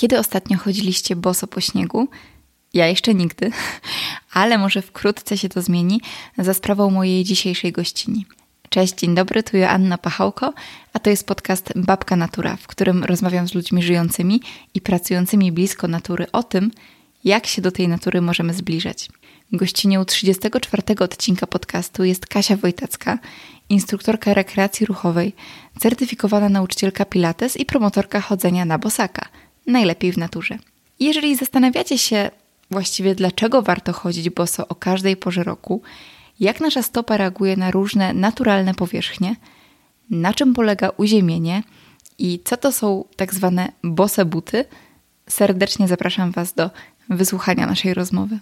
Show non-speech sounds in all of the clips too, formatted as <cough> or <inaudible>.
Kiedy ostatnio chodziliście boso po śniegu? Ja jeszcze nigdy, <laughs> ale może wkrótce się to zmieni za sprawą mojej dzisiejszej gościni. Cześć, dzień dobry, tu Joanna Pachałko, a to jest podcast Babka Natura, w którym rozmawiam z ludźmi żyjącymi i pracującymi blisko natury o tym, jak się do tej natury możemy zbliżać. Gościnią 34 odcinka podcastu jest Kasia Wojtacka, instruktorka rekreacji ruchowej, certyfikowana nauczycielka Pilates i promotorka chodzenia na bosaka, najlepiej w naturze. Jeżeli zastanawiacie się właściwie, dlaczego warto chodzić boso o każdej porze roku, jak nasza stopa reaguje na różne naturalne powierzchnie, na czym polega uziemienie i co to są tak zwane bose buty, serdecznie zapraszam Was do wysłuchania naszej rozmowy.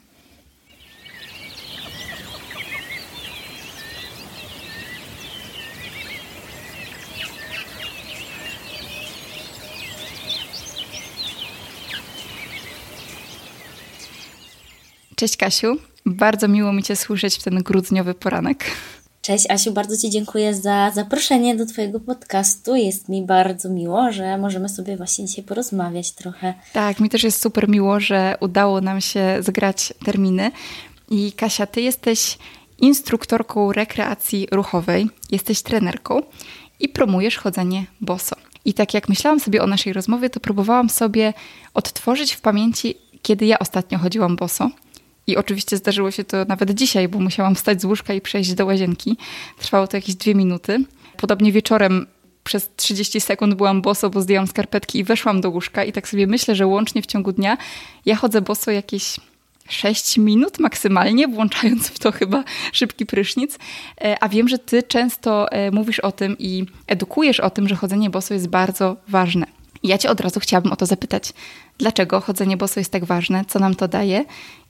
Cześć Kasiu, bardzo miło mi Cię słyszeć w ten grudniowy poranek. Cześć Asiu, bardzo Ci dziękuję za zaproszenie do Twojego podcastu. Jest mi bardzo miło, że możemy sobie właśnie dzisiaj porozmawiać trochę. Tak, mi też jest super miło, że udało nam się zgrać terminy. I Kasia, Ty jesteś instruktorką rekreacji ruchowej, jesteś trenerką i promujesz chodzenie boso. I tak jak myślałam sobie o naszej rozmowie, to próbowałam sobie odtworzyć w pamięci, kiedy ja ostatnio chodziłam boso. I oczywiście zdarzyło się to nawet dzisiaj, bo musiałam wstać z łóżka i przejść do łazienki. Trwało to jakieś dwie minuty. Podobnie wieczorem przez 30 sekund byłam boso, bo zdjęłam skarpetki i weszłam do łóżka. I tak sobie myślę, że łącznie w ciągu dnia ja chodzę boso jakieś 6 minut maksymalnie, włączając w to chyba szybki prysznic. E, a wiem, że ty często e, mówisz o tym i edukujesz o tym, że chodzenie boso jest bardzo ważne. Ja cię od razu chciałabym o to zapytać. Dlaczego chodzenie boso jest tak ważne? Co nam to daje?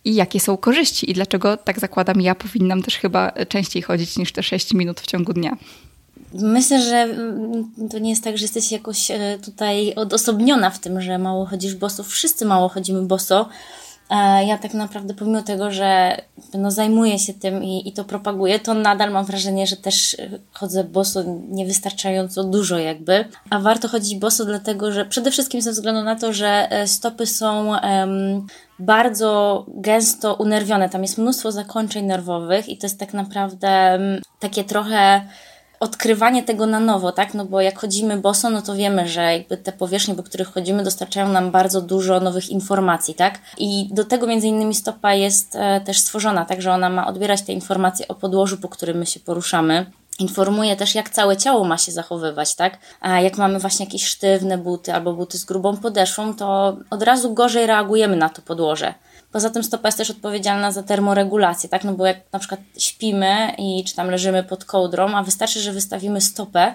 I jakie są korzyści i dlaczego, tak zakładam, ja powinnam też chyba częściej chodzić niż te 6 minut w ciągu dnia. Myślę, że mm, to nie jest tak, że jesteś jakoś e, tutaj odosobniona w tym, że mało chodzisz boso. Wszyscy mało chodzimy boso. Ja tak naprawdę, pomimo tego, że no, zajmuję się tym i, i to propaguję, to nadal mam wrażenie, że też e, chodzę boso niewystarczająco dużo, jakby. A warto chodzić boso, dlatego że przede wszystkim ze względu na to, że e, stopy są um, bardzo gęsto unerwione. Tam jest mnóstwo zakończeń nerwowych i to jest tak naprawdę um, takie trochę odkrywanie tego na nowo, tak? No bo jak chodzimy boso, no to wiemy, że jakby te powierzchnie, po których chodzimy, dostarczają nam bardzo dużo nowych informacji, tak? I do tego między innymi stopa jest e, też stworzona, tak, że ona ma odbierać te informacje o podłożu, po którym my się poruszamy. Informuje też, jak całe ciało ma się zachowywać, tak? A jak mamy właśnie jakieś sztywne buty albo buty z grubą podeszwą, to od razu gorzej reagujemy na to podłoże. Poza tym stopa jest też odpowiedzialna za termoregulację, tak? No bo jak na przykład śpimy i czy tam leżymy pod kołdrą, a wystarczy, że wystawimy stopę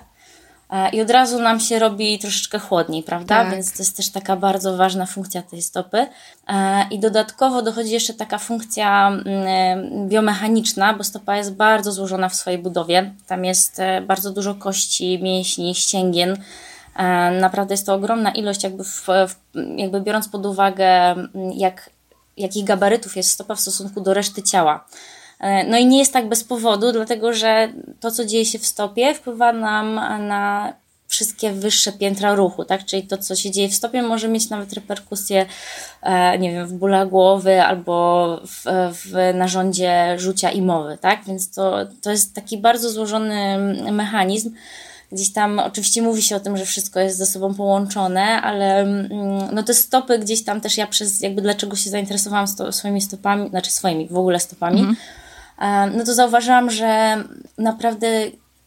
e, i od razu nam się robi troszeczkę chłodniej, prawda? Tak. Więc to jest też taka bardzo ważna funkcja tej stopy. E, I dodatkowo dochodzi jeszcze taka funkcja mm, biomechaniczna, bo stopa jest bardzo złożona w swojej budowie. Tam jest e, bardzo dużo kości, mięśni, ścięgien. Naprawdę jest to ogromna ilość, jakby, w, jakby biorąc pod uwagę, mm, jak jakich gabarytów jest stopa w stosunku do reszty ciała. E, no i nie jest tak bez powodu, dlatego że to, co dzieje się w stopie, wpływa nam na wszystkie wyższe piętra ruchu, tak? Czyli to, co się dzieje w stopie, może mieć nawet reperkusje, e, nie wiem, w bóle głowy albo w, w narządzie rzucia i mowy, tak? Więc to, to jest taki bardzo złożony mechanizm, Gdzieś tam oczywiście mówi się o tym, że wszystko jest ze sobą połączone, ale mm, no te stopy gdzieś tam też ja przez jakby dlaczego się zainteresowałam sto, swoimi stopami, znaczy swoimi w ogóle stopami, mm. no to zauważyłam, że naprawdę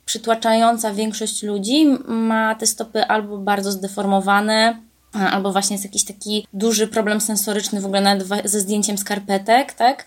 przytłaczająca większość ludzi ma te stopy albo bardzo zdeformowane, albo właśnie jest jakiś taki duży problem sensoryczny w ogóle nawet ze zdjęciem skarpetek, tak?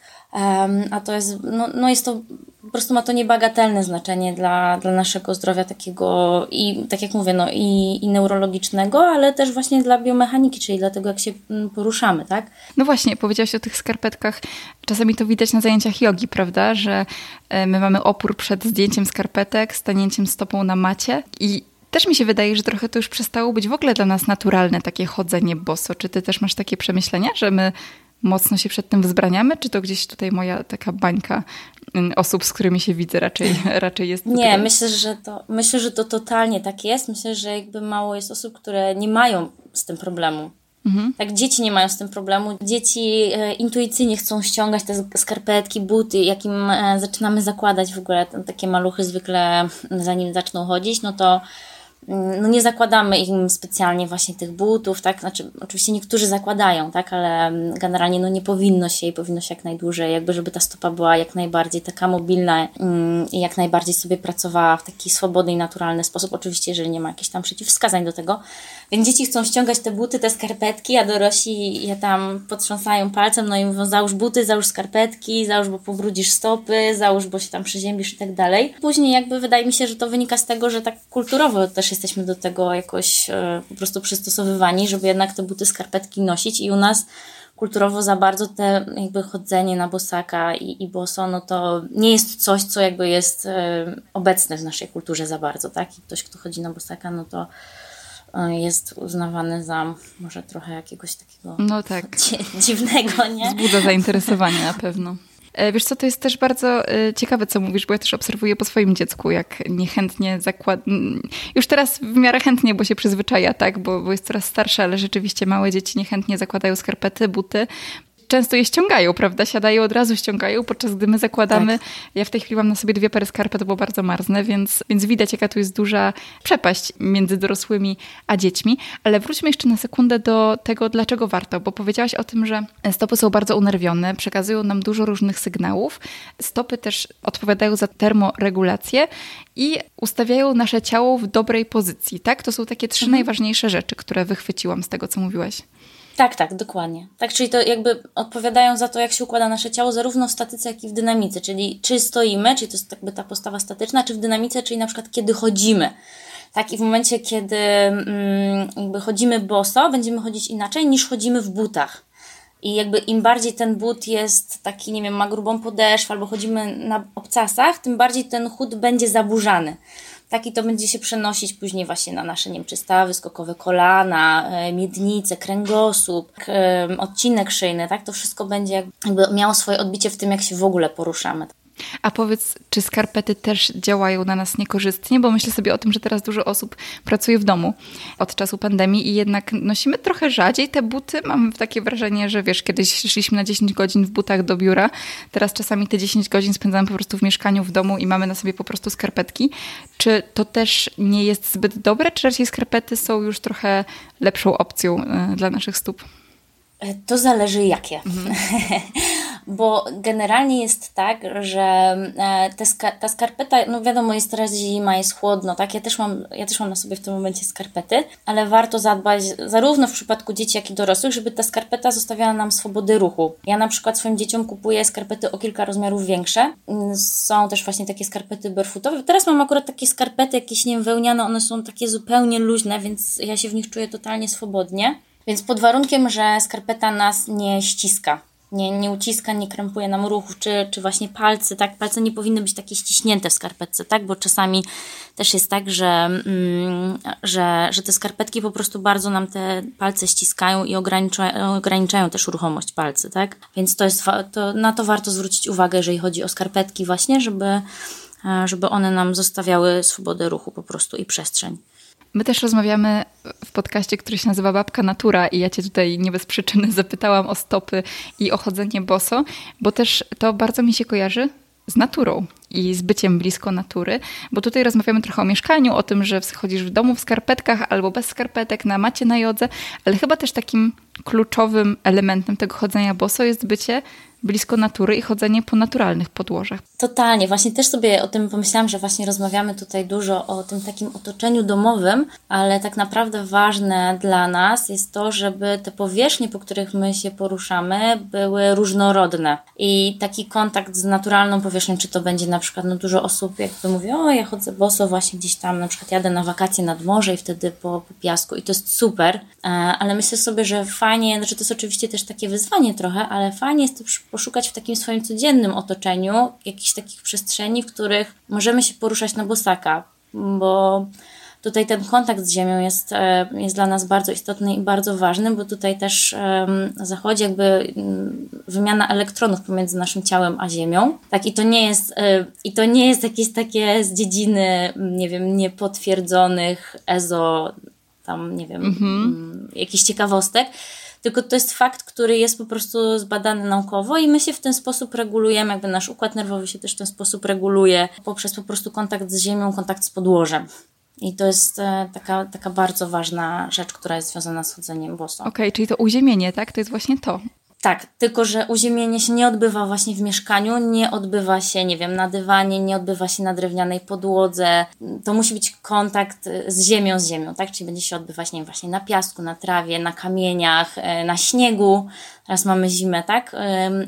A to jest, no, no jest to po prostu ma to niebagatelne znaczenie dla, dla naszego zdrowia takiego i tak jak mówię, no i, i neurologicznego, ale też właśnie dla biomechaniki, czyli dla tego, jak się mm, poruszamy, tak? No właśnie, powiedziałaś o tych skarpetkach. Czasami to widać na zajęciach jogi, prawda? Że e, my mamy opór przed zdjęciem skarpetek, stanięciem stopą na macie i też mi się wydaje, że trochę to już przestało być w ogóle dla nas naturalne, takie chodzenie boso. Czy ty też masz takie przemyślenia, że my mocno się przed tym wzbraniamy, czy to gdzieś tutaj moja taka bańka mm, osób, z którymi się widzę raczej, <laughs> raczej jest? Nie, myślę, że to, myślę, że to totalnie tak jest. Myślę, że jakby mało jest osób, które nie mają z tym problemu. Mhm. Tak, dzieci nie mają z tym problemu. Dzieci e, intuicyjnie chcą ściągać te skarpetki, buty, jakim e, zaczynamy zakładać w ogóle takie maluchy zwykle zanim zaczną chodzić, no to no nie zakładamy im specjalnie właśnie tych butów, tak, znaczy oczywiście niektórzy zakładają, tak, ale generalnie no nie powinno się i powinno się jak najdłużej, jakby żeby ta stopa była jak najbardziej taka mobilna mm, i jak najbardziej sobie pracowała w taki swobodny i naturalny sposób, oczywiście jeżeli nie ma jakichś tam przeciwwskazań do tego, więc dzieci chcą ściągać te buty, te skarpetki, a dorośli je tam potrząsają palcem, no i mówią załóż buty, załóż skarpetki, załóż, bo pobrudzisz stopy, załóż, bo się tam przeziębisz i tak dalej. Później jakby wydaje mi się, że to wynika z tego, że tak kulturowo też jesteśmy do tego jakoś e, po prostu przystosowywani, żeby jednak te buty, skarpetki nosić i u nas kulturowo za bardzo te jakby chodzenie na bosaka i, i boso, no to nie jest coś, co jakby jest e, obecne w naszej kulturze za bardzo, tak? I ktoś, kto chodzi na bosaka, no to e, jest uznawany za może trochę jakiegoś takiego no tak. <laughs> dziwnego, nie? Wzbudza zainteresowanie na pewno. E, wiesz co, to jest też bardzo e, ciekawe, co mówisz, bo ja też obserwuję po swoim dziecku, jak niechętnie zakłada... Już teraz w miarę chętnie, bo się przyzwyczaja, tak, bo, bo jest coraz starsze, ale rzeczywiście małe dzieci niechętnie zakładają skarpety, buty, często je ściągają, prawda? Siadają, od razu ściągają, podczas gdy my zakładamy. Tak. Ja w tej chwili mam na sobie dwie pary skarpet, bo bardzo marznę, więc, więc widać, jaka tu jest duża przepaść między dorosłymi a dziećmi. Ale wróćmy jeszcze na sekundę do tego, dlaczego warto, bo powiedziałaś o tym, że stopy są bardzo unerwione, przekazują nam dużo różnych sygnałów. Stopy też odpowiadają za termoregulację i ustawiają nasze ciało w dobrej pozycji, tak? To są takie trzy mhm. najważniejsze rzeczy, które wychwyciłam z tego, co mówiłaś. Tak, tak, dokładnie. Tak, czyli to jakby odpowiadają za to, jak się układa nasze ciało, zarówno w statyce, jak i w dynamice, czyli czy stoimy, czyli to jest jakby ta postawa statyczna, czy w dynamice, czyli na przykład kiedy chodzimy. Tak, i w momencie, kiedy mm, jakby chodzimy boso, będziemy chodzić inaczej niż chodzimy w butach. I jakby im bardziej ten but jest taki, nie wiem, ma grubą podeszwę albo chodzimy na obcasach, tym bardziej ten chód będzie zaburzany tak i to będzie się przenosić później właśnie na nasze, nie wiem, czy stawy, skokowe kolana, e, miednice, kręgosłup, e, odcinek szyjny, tak? To wszystko będzie jakby miało swoje odbicie w tym, jak się w ogóle poruszamy. A powiedz, czy skarpety też działają na nas niekorzystnie? Bo myślę sobie o tym, że teraz dużo osób pracuje w domu od czasu pandemii i jednak nosimy trochę rzadziej te buty. Mam takie wrażenie, że wiesz, kiedyś szliśmy na 10 godzin w butach do biura, teraz czasami te 10 godzin spędzamy po prostu w mieszkaniu, w domu i mamy na sobie po prostu skarpetki. Czy to też nie jest zbyt dobre, czy raczej skarpety są już trochę lepszą opcją e, dla naszych stóp? E, to zależy jakie. Mhm. <laughs> bo generalnie jest tak, że e, te ska ta skarpeta, no wiadomo, jest teraz zima, jest chłodno, tak? Ja też, mam, ja też mam na sobie w tym momencie skarpety, ale warto zadbać zarówno w przypadku dzieci, jak i dorosłych, żeby ta skarpeta zostawiała nam swobody ruchu. Ja na przykład swoim dzieciom kupuję skarpety o kilka rozmiarów większe. Są też właśnie takie skarpety barefootowe. Teraz mam akurat takie skarpety jakieś, nie wiem, wełniane, one są takie zupełnie luźne, więc ja się w nich czuję totalnie swobodnie. Więc pod warunkiem, że skarpeta nas nie ściska nie, nie uciska, nie krępuje nam ruchów, czy, czy właśnie palce, tak? Palce nie powinny być takie ściśnięte w skarpetce, tak? Bo czasami też jest tak, że, mm, że, że te skarpetki po prostu bardzo nam te palce ściskają i ograniczają, ograniczają też ruchomość palcy, tak? Więc to jest, to, na to warto zwrócić uwagę, jeżeli chodzi o skarpetki właśnie, żeby, e, żeby one nam zostawiały swobodę ruchu po prostu i przestrzeń. My też rozmawiamy w podcaście, który się nazywa Babka Natura i ja cię tutaj nie bez przyczyny <laughs> zapytałam o stopy i o chodzenie boso, bo też to bardzo mi się kojarzy z naturą i z byciem blisko natury, bo tutaj rozmawiamy trochę o mieszkaniu, o tym, że chodzisz w domu w skarpetkach albo bez skarpetek, na macie na jodze, ale chyba też takim kluczowym elementem tego chodzenia boso jest bycie blisko natury i chodzenie po naturalnych podłożach. Totalnie, właśnie też sobie o tym pomyślałam, że właśnie rozmawiamy tutaj dużo o tym takim otoczeniu domowym, ale tak naprawdę ważne dla nas jest to, żeby te powierzchnie, po których my się poruszamy, były różnorodne. I taki kontakt z naturalną powierzchnią, czy to będzie na przykład, no dużo osób jakby mówi, o ja chodzę boso właśnie gdzieś tam, na przykład jadę na wakacje nad morze i wtedy po, po piasku. I to jest super, e, ale myślę sobie, że fajnie, znaczy to jest oczywiście też takie wyzwanie trochę, ale fajnie jest to poszukać w takim swoim codziennym otoczeniu jakichś takich przestrzeni, w których możemy się poruszać na bosaka, bo tutaj ten kontakt z ziemią jest, e, jest dla nas bardzo istotny i bardzo ważny, bo tutaj też zachodzi jakby mm, wymiana elektronów pomiędzy naszym ciałem a ziemią. Tak, i to nie jest, e, i to nie jest jakieś takie z dziedziny, nie wiem, niepotwierdzonych EZO tam, nie wiem, mm, jakichś ciekawostek, tylko to jest fakt, który jest po prostu zbadany naukowo i my się w ten sposób regulujemy, jakby nasz układ nerwowy się też w ten sposób reguluje poprzez po prostu kontakt z ziemią, kontakt z podłożem. I to jest e, taka, taka bardzo ważna rzecz, która jest związana z chodzeniem boso. Okej, okay, czyli to uziemienie, tak? To jest właśnie to. Tak, tylko że uziemienie się nie odbywa właśnie w mieszkaniu, nie odbywa się, nie wiem, na dywanie, nie odbywa się na drewnianej podłodze. To musi być kontakt z ziemią, z ziemią, tak? Czyli będzie się odbywać, nie wiem, właśnie na piasku, na trawie, na kamieniach, e, na śniegu. Teraz mamy zimę, tak?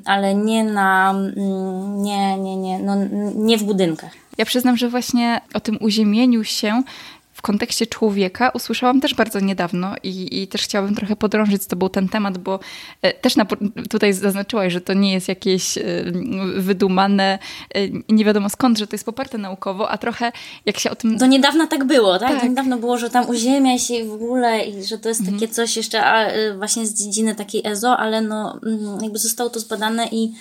Ale nie na, mm, nie, nie, nie, no, nie w budynkach. Ja przyznam, że właśnie o tym uziemieniu się w kontekście człowieka usłyszałam też bardzo niedawno i, i też chciałabym trochę podrążyć z Tobą ten temat, bo e, też na, tutaj zaznaczyłaś, że to nie jest jakieś e, wydumane, e, nie wiadomo skąd, że to jest poparte naukowo, a trochę jak się o tym... Do niedawna tak było, tak? tak. Do niedawno było, że tam uziemia się w ogóle i że to jest mhm. takie coś jeszcze a, właśnie z dziedziny takiej EZO, ale no mm, jakby zostało to zbadane i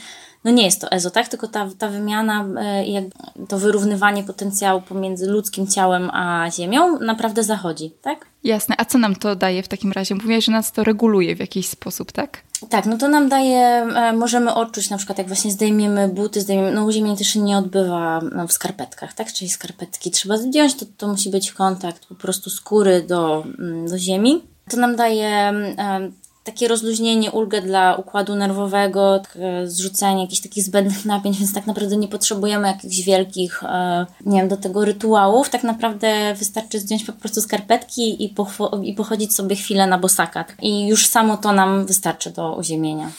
no nie jest to EZO, tak? Tylko ta, ta wymiana e, to wyrównywanie potencjału pomiędzy ludzkim ciałem a Ziemią naprawdę zachodzi, tak? Jasne. A co nam to daje w takim razie? Mówiłaś, że nas to reguluje w jakiś sposób, tak? Tak, no to nam daje, e, możemy odczuć na przykład jak właśnie zdejmiemy buty, zdejmiemy, no uziemienie też się nie odbywa no, w skarpetkach, tak? Czyli skarpetki trzeba zdjąć, to, to musi być kontakt po prostu skóry do, mm, do ziemi. To nam daje e, takie rozluźnienie, ulgę dla układu nerwowego, zrzucenie jakichś takich zbędnych napięć, więc tak naprawdę nie potrzebujemy jakichś wielkich, e, nie wiem, do tego rytuałów. Tak naprawdę wystarczy zdjąć po prostu skarpetki i, i pochodzić sobie chwilę na bosaka. I już samo to nam wystarczy do uziemienia.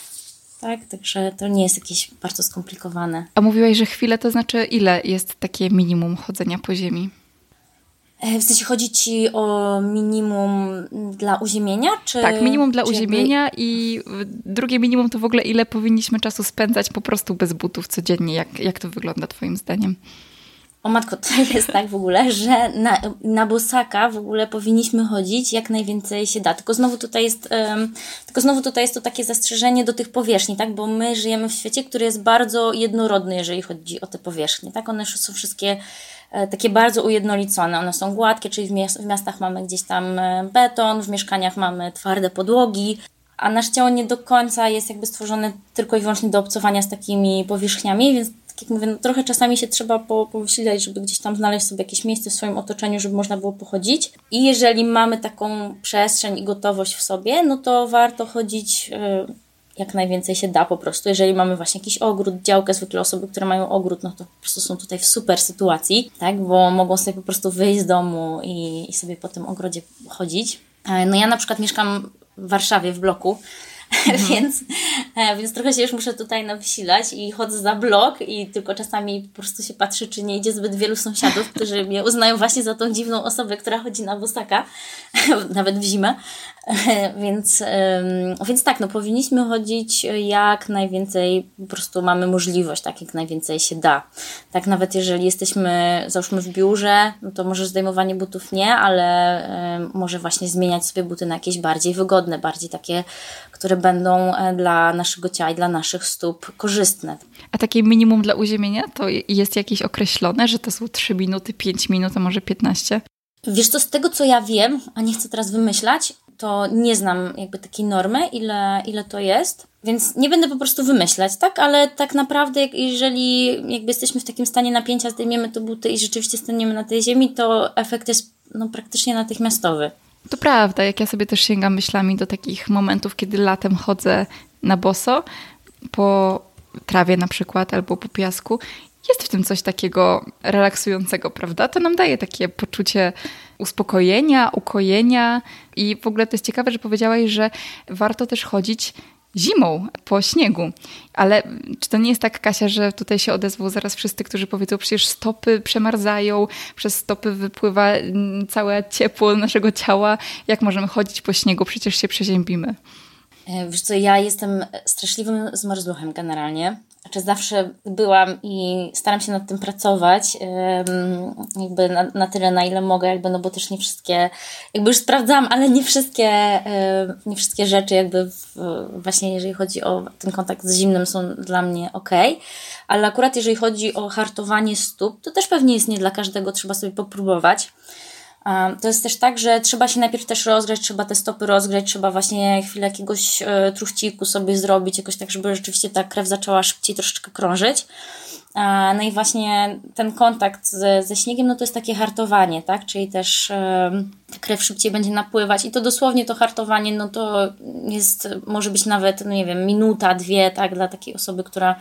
Tak, także to nie jest jakieś bardzo skomplikowane. A mówiłaś, że chwilę to znaczy ile jest takie minimum chodzenia po ziemi? E, w sensie chodzi ci o minimum dla uziemienia? Czy, tak, minimum dla uziemienia jakby... i drugie minimum to w ogóle ile powinniśmy czasu spędzać po prostu bez butów codziennie. Jak, jak to wygląda twoim zdaniem? O matko, to <laughs> jest tak w ogóle, że na, na bosaka w ogóle powinniśmy chodzić jak najwięcej się da. Tylko znowu tutaj jest, um, tylko znowu tutaj jest to takie zastrzeżenie do tych powierzchni, tak? Bo my żyjemy w świecie, który jest bardzo jednorodny, jeżeli chodzi o te powierzchnie, tak? One są wszystkie takie bardzo ujednolicone. One są gładkie, czyli w miastach mamy gdzieś tam e, beton, w mieszkaniach mamy twarde podłogi, a nasze ciało nie do końca jest jakby stworzone tylko i wyłącznie do obcowania z takimi powierzchniami, więc tak jak mówię, no trochę czasami się trzeba po, powysilać, żeby gdzieś tam znaleźć sobie jakieś miejsce w swoim otoczeniu, żeby można było pochodzić. I jeżeli mamy taką przestrzeń i gotowość w sobie, no to warto chodzić e, jak najwięcej się da po prostu. Jeżeli mamy właśnie jakiś ogród, działkę, zwykle osoby, które mają ogród, no to po prostu są tutaj w super sytuacji, tak, bo mogą sobie po prostu wyjść z domu i, i sobie po tym ogrodzie chodzić. E, no ja na przykład mieszkam w Warszawie w bloku, <laughs> Mhm. więc, e, więc trochę się już muszę tutaj nawysilać i chodzę za blok i tylko czasami po prostu się patrzę, czy nie idzie zbyt wielu sąsiadów, którzy mnie uznają właśnie za tą dziwną osobę, która chodzi na bosaka, <laughs> nawet w zimę. <laughs> więc, więc tak, no powinniśmy chodzić jak najwięcej, po prostu mamy możliwość, tak jak najwięcej się da. Tak nawet jeżeli jesteśmy, załóżmy w biurze, no to może zdejmowanie butów nie, ale może właśnie zmieniać sobie buty na jakieś bardziej wygodne, bardziej takie, które będą e, dla naszego ciała i dla naszych stóp korzystne. A takie minimum dla uziemienia to jest jakieś określone, że to są 3 minuty, 5 minut, a może 15? Wiesz co, z tego co ja wiem, a nie chcę teraz wymyślać, to nie znam jakby takiej normy, ile, ile to jest. Więc nie będę po prostu wymyślać, tak? Ale tak naprawdę, jeżeli jakby jesteśmy w takim stanie napięcia, zdejmiemy te buty i rzeczywiście staniemy na tej ziemi, to efekt jest no, praktycznie natychmiastowy. To prawda, jak ja sobie też sięgam myślami do takich momentów, kiedy latem chodzę na boso po trawie na przykład albo po piasku, jest w tym coś takiego relaksującego, prawda? To nam daje takie poczucie uspokojenia, ukojenia i w ogóle to jest ciekawe, że powiedziałaś, że warto też chodzić zimą po śniegu. Ale czy to nie jest tak, Kasia, że tutaj się odezwą zaraz wszyscy, którzy powiedzą, przecież stopy przemarzają, przez stopy wypływa mm, całe ciepło naszego ciała. Jak możemy chodzić po śniegu? Przecież się przeziębimy. E, wiesz co, ja jestem straszliwym zmarzluchem generalnie. Znaczy zawsze byłam i staram się nad tym pracować jakby na, na tyle, na ile mogę, jakby, no bo też nie wszystkie, jakby już sprawdzam, ale nie wszystkie, nie wszystkie rzeczy jakby w, właśnie jeżeli chodzi o ten kontakt z zimnym są dla mnie ok, ale akurat jeżeli chodzi o hartowanie stóp, to też pewnie jest nie dla każdego, trzeba sobie popróbować. To jest też tak, że trzeba się najpierw też rozgrzać, trzeba te stopy rozgrzać, trzeba właśnie chwilę jakiegoś e, truchciku sobie zrobić, jakoś tak, żeby rzeczywiście ta krew zaczęła szybciej troszeczkę krążyć. No i właśnie ten kontakt ze, ze śniegiem, no to jest takie hartowanie, tak? Czyli też ta krew szybciej będzie napływać i to dosłownie to hartowanie, no to jest, może być nawet, no nie wiem, minuta, dwie, tak? Dla takiej osoby, która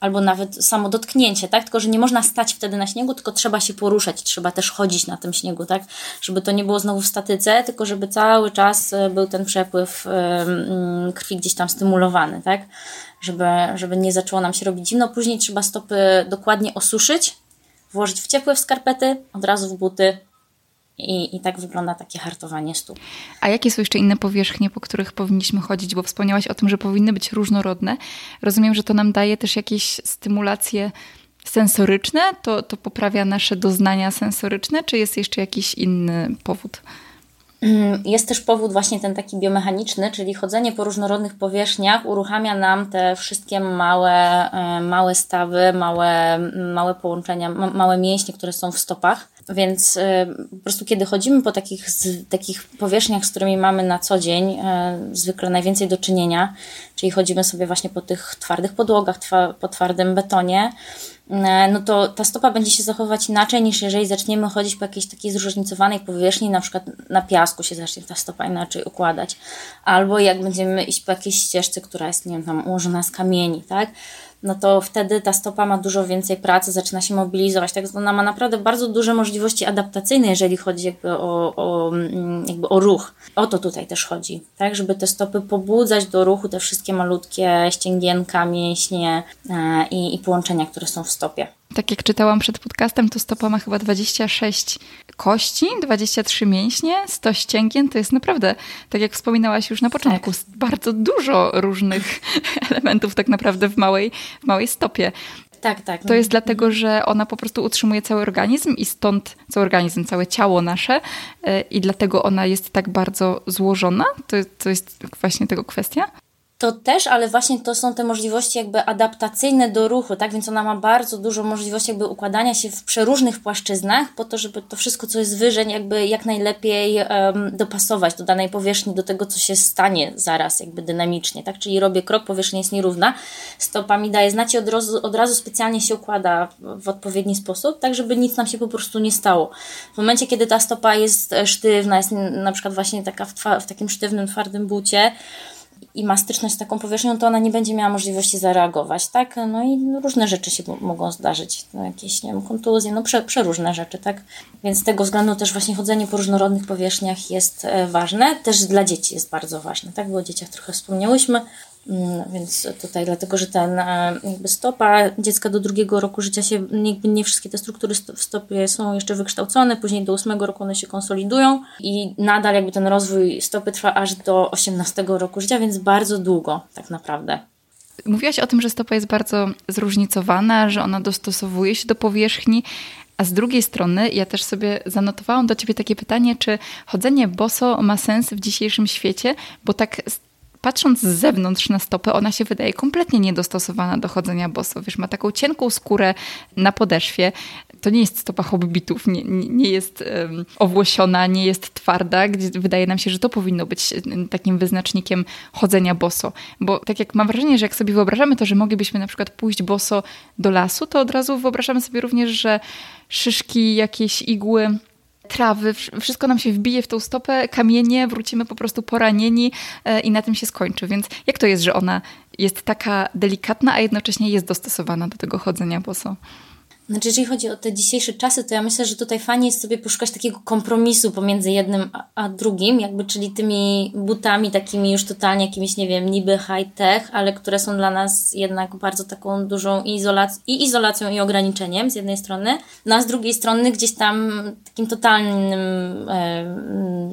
albo nawet samo dotknięcie, tak? Tylko, że nie można stać wtedy na śniegu, tylko trzeba się poruszać, trzeba też chodzić na tym śniegu, tak? Żeby to nie było znowu w statyce, tylko żeby cały czas e, był ten przepływ mm, krwi gdzieś tam stymulowany, tak? Żeby, żeby nie zaczęło nam się robić zimno. Później trzeba stopy dokładnie osuszyć, włożyć w ciepłe w skarpety, od razu w buty, i, I tak wygląda takie hartowanie stóp. A jakie są jeszcze inne powierzchnie, po których powinniśmy chodzić? Bo wspomniałaś o tym, że powinny być różnorodne. Rozumiem, że to nam daje też jakieś stymulacje sensoryczne? To, to poprawia nasze doznania sensoryczne, czy jest jeszcze jakiś inny powód? Mm, jest też powód właśnie ten taki biomechaniczny, czyli chodzenie po różnorodnych powierzchniach uruchamia nam te wszystkie małe, e, małe stawy, małe, małe połączenia, małe mięśnie, które są w stopach. Więc e, po prostu kiedy chodzimy po takich, takich powierzchniach, z którymi mamy na co dzień e, zwykle najwięcej do czynienia, czyli chodzimy sobie właśnie po tych twardych podłogach, po twardym betonie, E, no to ta stopa będzie się zachowywać inaczej niż jeżeli zaczniemy chodzić po jakiejś takiej zróżnicowanej powierzchni, na przykład na piasku się zacznie ta stopa inaczej układać, albo jak będziemy iść po jakiejś ścieżce, która jest, nie wiem, tam ułożona z kamieni, tak? No to wtedy ta stopa ma dużo więcej pracy, zaczyna się mobilizować. Tak, ona ma naprawdę bardzo duże możliwości adaptacyjne, jeżeli chodzi jakby o, o, mm, jakby o ruch. O to tutaj też chodzi, tak, żeby te stopy pobudzać do ruchu, te wszystkie malutkie ścięgienka, mięśnie e, i, i połączenia, które są w stopie. Tak jak czytałam przed podcastem, to stopa ma chyba 26 kości, 23 mięśnie, 100 ścięgien. To jest naprawdę, tak jak wspominałaś już na początku, tak. bardzo dużo różnych <laughs> elementów tak naprawdę w małej, w małej stopie. Tak, tak. To jest dlatego, że ona po prostu utrzymuje cały organizm i stąd cały organizm, całe ciało nasze e, i dlatego ona jest tak bardzo złożona. To, to jest właśnie tego kwestia. To też, ale właśnie to są te możliwości jakby adaptacyjne do ruchu, tak? Więc ona ma bardzo dużo możliwości jakby układania się w przeróżnych płaszczyznach po to, żeby to wszystko, co jest wyżej, jakby jak najlepiej um, dopasować do danej powierzchni, do tego, co się stanie zaraz jakby dynamicznie, tak? Czyli robię krok, powierzchnia jest nierówna, stopa mi daje znać i od razu, od razu specjalnie się układa w odpowiedni sposób, tak żeby nic nam się po prostu nie stało. W momencie, kiedy ta stopa jest sztywna, jest na przykład właśnie taka w, w takim sztywnym, twardym bucie, i ma styczność z taką powierzchnią, to ona nie będzie miała możliwości zareagować, tak? No i różne rzeczy się mogą zdarzyć, no jakieś, nie wiem, kontuzje, no prze, przeróżne rzeczy, tak? Więc z tego względu też właśnie chodzenie po różnorodnych powierzchniach jest e, ważne, też dla dzieci jest bardzo ważne, tak? Bo o dzieciach trochę wspomniałyśmy, więc tutaj dlatego, że ten jakby stopa dziecka do drugiego roku życia się, jakby nie wszystkie te struktury w stopie są jeszcze wykształcone, później do ósmego roku one się konsolidują i nadal jakby ten rozwój stopy trwa aż do 18 roku życia, więc bardzo długo tak naprawdę. Mówiłaś o tym, że stopa jest bardzo zróżnicowana, że ona dostosowuje się do powierzchni, a z drugiej strony, ja też sobie zanotowałam do Ciebie takie pytanie, czy chodzenie boso ma sens w dzisiejszym świecie, bo tak patrząc z zewnątrz na stopę, ona się wydaje kompletnie niedostosowana do chodzenia boso. Wiesz, ma taką cienką skórę na podeszwie. To nie jest stopa hobbitów, nie, nie jest um, owłosiona, nie jest twarda, gdzie wydaje nam się, że to powinno być takim wyznacznikiem chodzenia boso. Bo tak jak mam wrażenie, że jak sobie wyobrażamy to, że moglibyśmy na przykład pójść boso do lasu, to od razu wyobrażamy sobie również, że szyszki, jakieś igły trawy, wszystko nam się wbije w tą stopę, kamienie, wrócimy po prostu poranieni e, i na tym się skończy. Więc jak to jest, że ona jest taka delikatna, a jednocześnie jest dostosowana do tego chodzenia boso? Znaczy, jeżeli chodzi o te dzisiejsze czasy, to ja myślę, że tutaj fajnie jest sobie poszukać takiego kompromisu pomiędzy jednym a drugim, jakby, czyli tymi butami takimi już totalnie jakimiś, nie wiem, niby high-tech, ale które są dla nas jednak bardzo taką dużą izolacją, i izolacją i ograniczeniem z jednej strony, no a z drugiej strony gdzieś tam takim totalnym, e,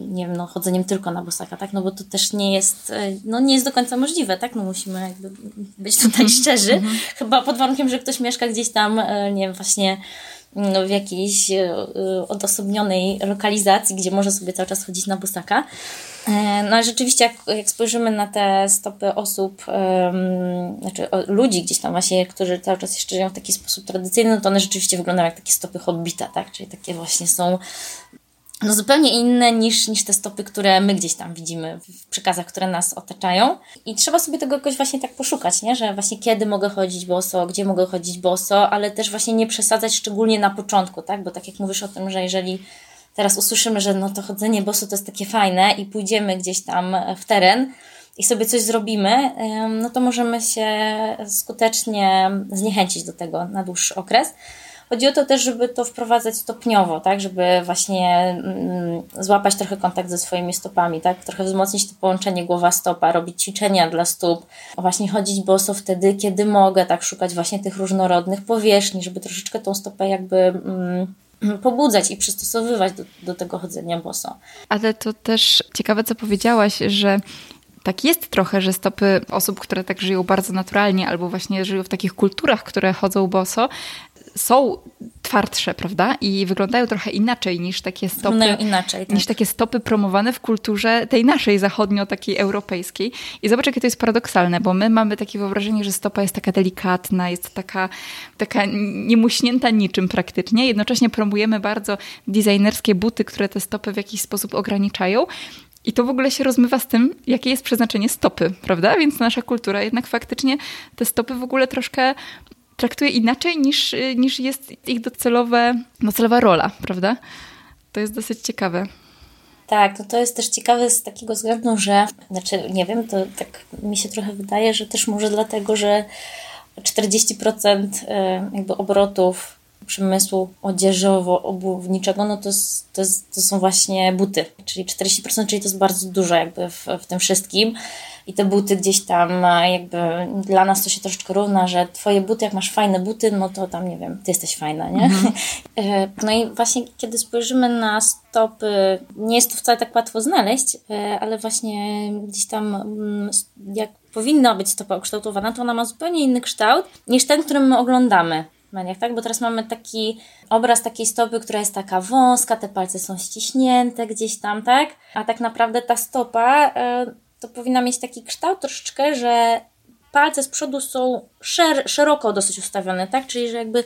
nie wiem, no chodzeniem tylko na bosaka, tak, no bo to też nie jest, e, no nie jest do końca możliwe, tak, no musimy jakby być tutaj <laughs> szczerzy, mhm. chyba pod warunkiem, że ktoś mieszka gdzieś tam, e, nie wiem, właśnie no, w jakiejś e, odosobnionej lokalizacji, gdzie może sobie cały czas chodzić na busaka. E, no ale rzeczywiście, jak, jak spojrzymy na te stopy osób, um, znaczy ludzi gdzieś tam właśnie, którzy cały czas jeszcze żyją w taki sposób tradycyjny, no to one rzeczywiście wyglądają jak takie stopy hobbita, tak? Czyli takie właśnie są no zupełnie inne niż, niż te stopy, które my gdzieś tam widzimy w przekazach, które nas otaczają. I trzeba sobie tego jakoś właśnie tak poszukać, nie? że właśnie kiedy mogę chodzić boso, gdzie mogę chodzić boso, ale też właśnie nie przesadzać szczególnie na początku, tak? Bo tak jak mówisz o tym, że jeżeli teraz usłyszymy, że no to chodzenie boso to jest takie fajne i pójdziemy gdzieś tam w teren, i sobie coś zrobimy, no to możemy się skutecznie zniechęcić do tego na dłuższy okres. Chodzi o to też, żeby to wprowadzać stopniowo, tak, żeby właśnie mm, złapać trochę kontakt ze swoimi stopami, tak, trochę wzmocnić to połączenie głowa-stopa, robić ćwiczenia dla stóp, właśnie chodzić boso wtedy, kiedy mogę, tak, szukać właśnie tych różnorodnych powierzchni, żeby troszeczkę tą stopę jakby mm, <clears throat> pobudzać i przystosowywać do, do tego chodzenia boso. Ale to też ciekawe, co powiedziałaś, że tak jest trochę, że stopy osób, które tak żyją bardzo naturalnie albo właśnie żyją w takich kulturach, które chodzą boso, są twardsze, prawda? I wyglądają trochę inaczej niż takie stopy. inaczej, tak. Niż takie stopy promowane w kulturze tej naszej zachodnio, takiej europejskiej. I zobacz, jakie to jest paradoksalne, bo my mamy takie wyobrażenie, że stopa jest taka delikatna, jest taka, taka niemuśnięta niczym praktycznie. Jednocześnie promujemy bardzo designerskie buty, które te stopy w jakiś sposób ograniczają. I to w ogóle się rozmywa z tym, jakie jest przeznaczenie stopy, prawda? Więc nasza kultura jednak faktycznie te stopy w ogóle troszkę traktuje inaczej niż, niż jest ich docelowe, docelowa rola, prawda? To jest dosyć ciekawe. Tak, no to jest też ciekawe z takiego względu, że, znaczy nie wiem, to tak mi się trochę wydaje, że też może dlatego, że 40% e, jakby obrotów przemysłu odzieżowo-obuwniczego, no to, jest, to, jest, to są właśnie buty, czyli 40%, czyli to jest bardzo dużo jakby w, w tym wszystkim i te buty gdzieś tam jakby dla nas to się troszeczkę równa, że twoje buty, jak masz fajne buty, no to tam nie wiem, ty jesteś fajna, nie? Mhm. <laughs> E, no i właśnie kiedy spojrzymy na stopy, nie jest to wcale tak łatwo znaleźć, e, ale właśnie gdzieś tam mm, jak powinna być stopa ukształtowana, to ona ma zupełnie inny kształt niż ten, który my oglądamy mediach, tak? Bo teraz mamy taki obraz takiej stopy, która jest taka wąska, te palce są ściśnięte gdzieś tam, tak? A tak naprawdę ta stopa to powinna mieć taki kształt troszeczkę, że palce z przodu są szer szeroko dosyć ustawione, tak? Czyli, że jakby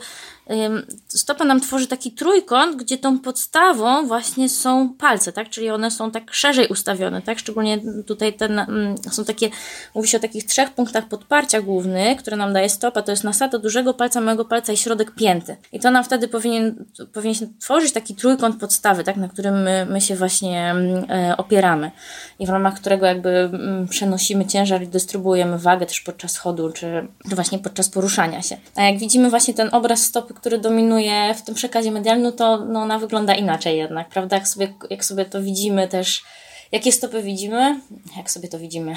stopa nam tworzy taki trójkąt, gdzie tą podstawą właśnie są palce, tak? Czyli one są tak szerzej ustawione, tak? Szczególnie tutaj ten, mm, są takie, mówi się o takich trzech punktach podparcia głównych, które nam daje stopa, to jest nasada dużego palca, małego palca i środek pięty. I to nam wtedy powinien, powinien się tworzyć taki trójkąt podstawy, tak? Na którym my, my się właśnie mm, e, opieramy i w ramach którego jakby mm, przenosimy ciężar i dystrybuujemy wagę też podczas chodu, czy, czy właśnie podczas poruszania się. A jak widzimy właśnie ten obraz stopy, który dominuje w tym przekazie medialnym, to no, ona wygląda inaczej jednak, prawda? Jak sobie, jak sobie to widzimy też, jakie stopy widzimy, jak sobie to widzimy.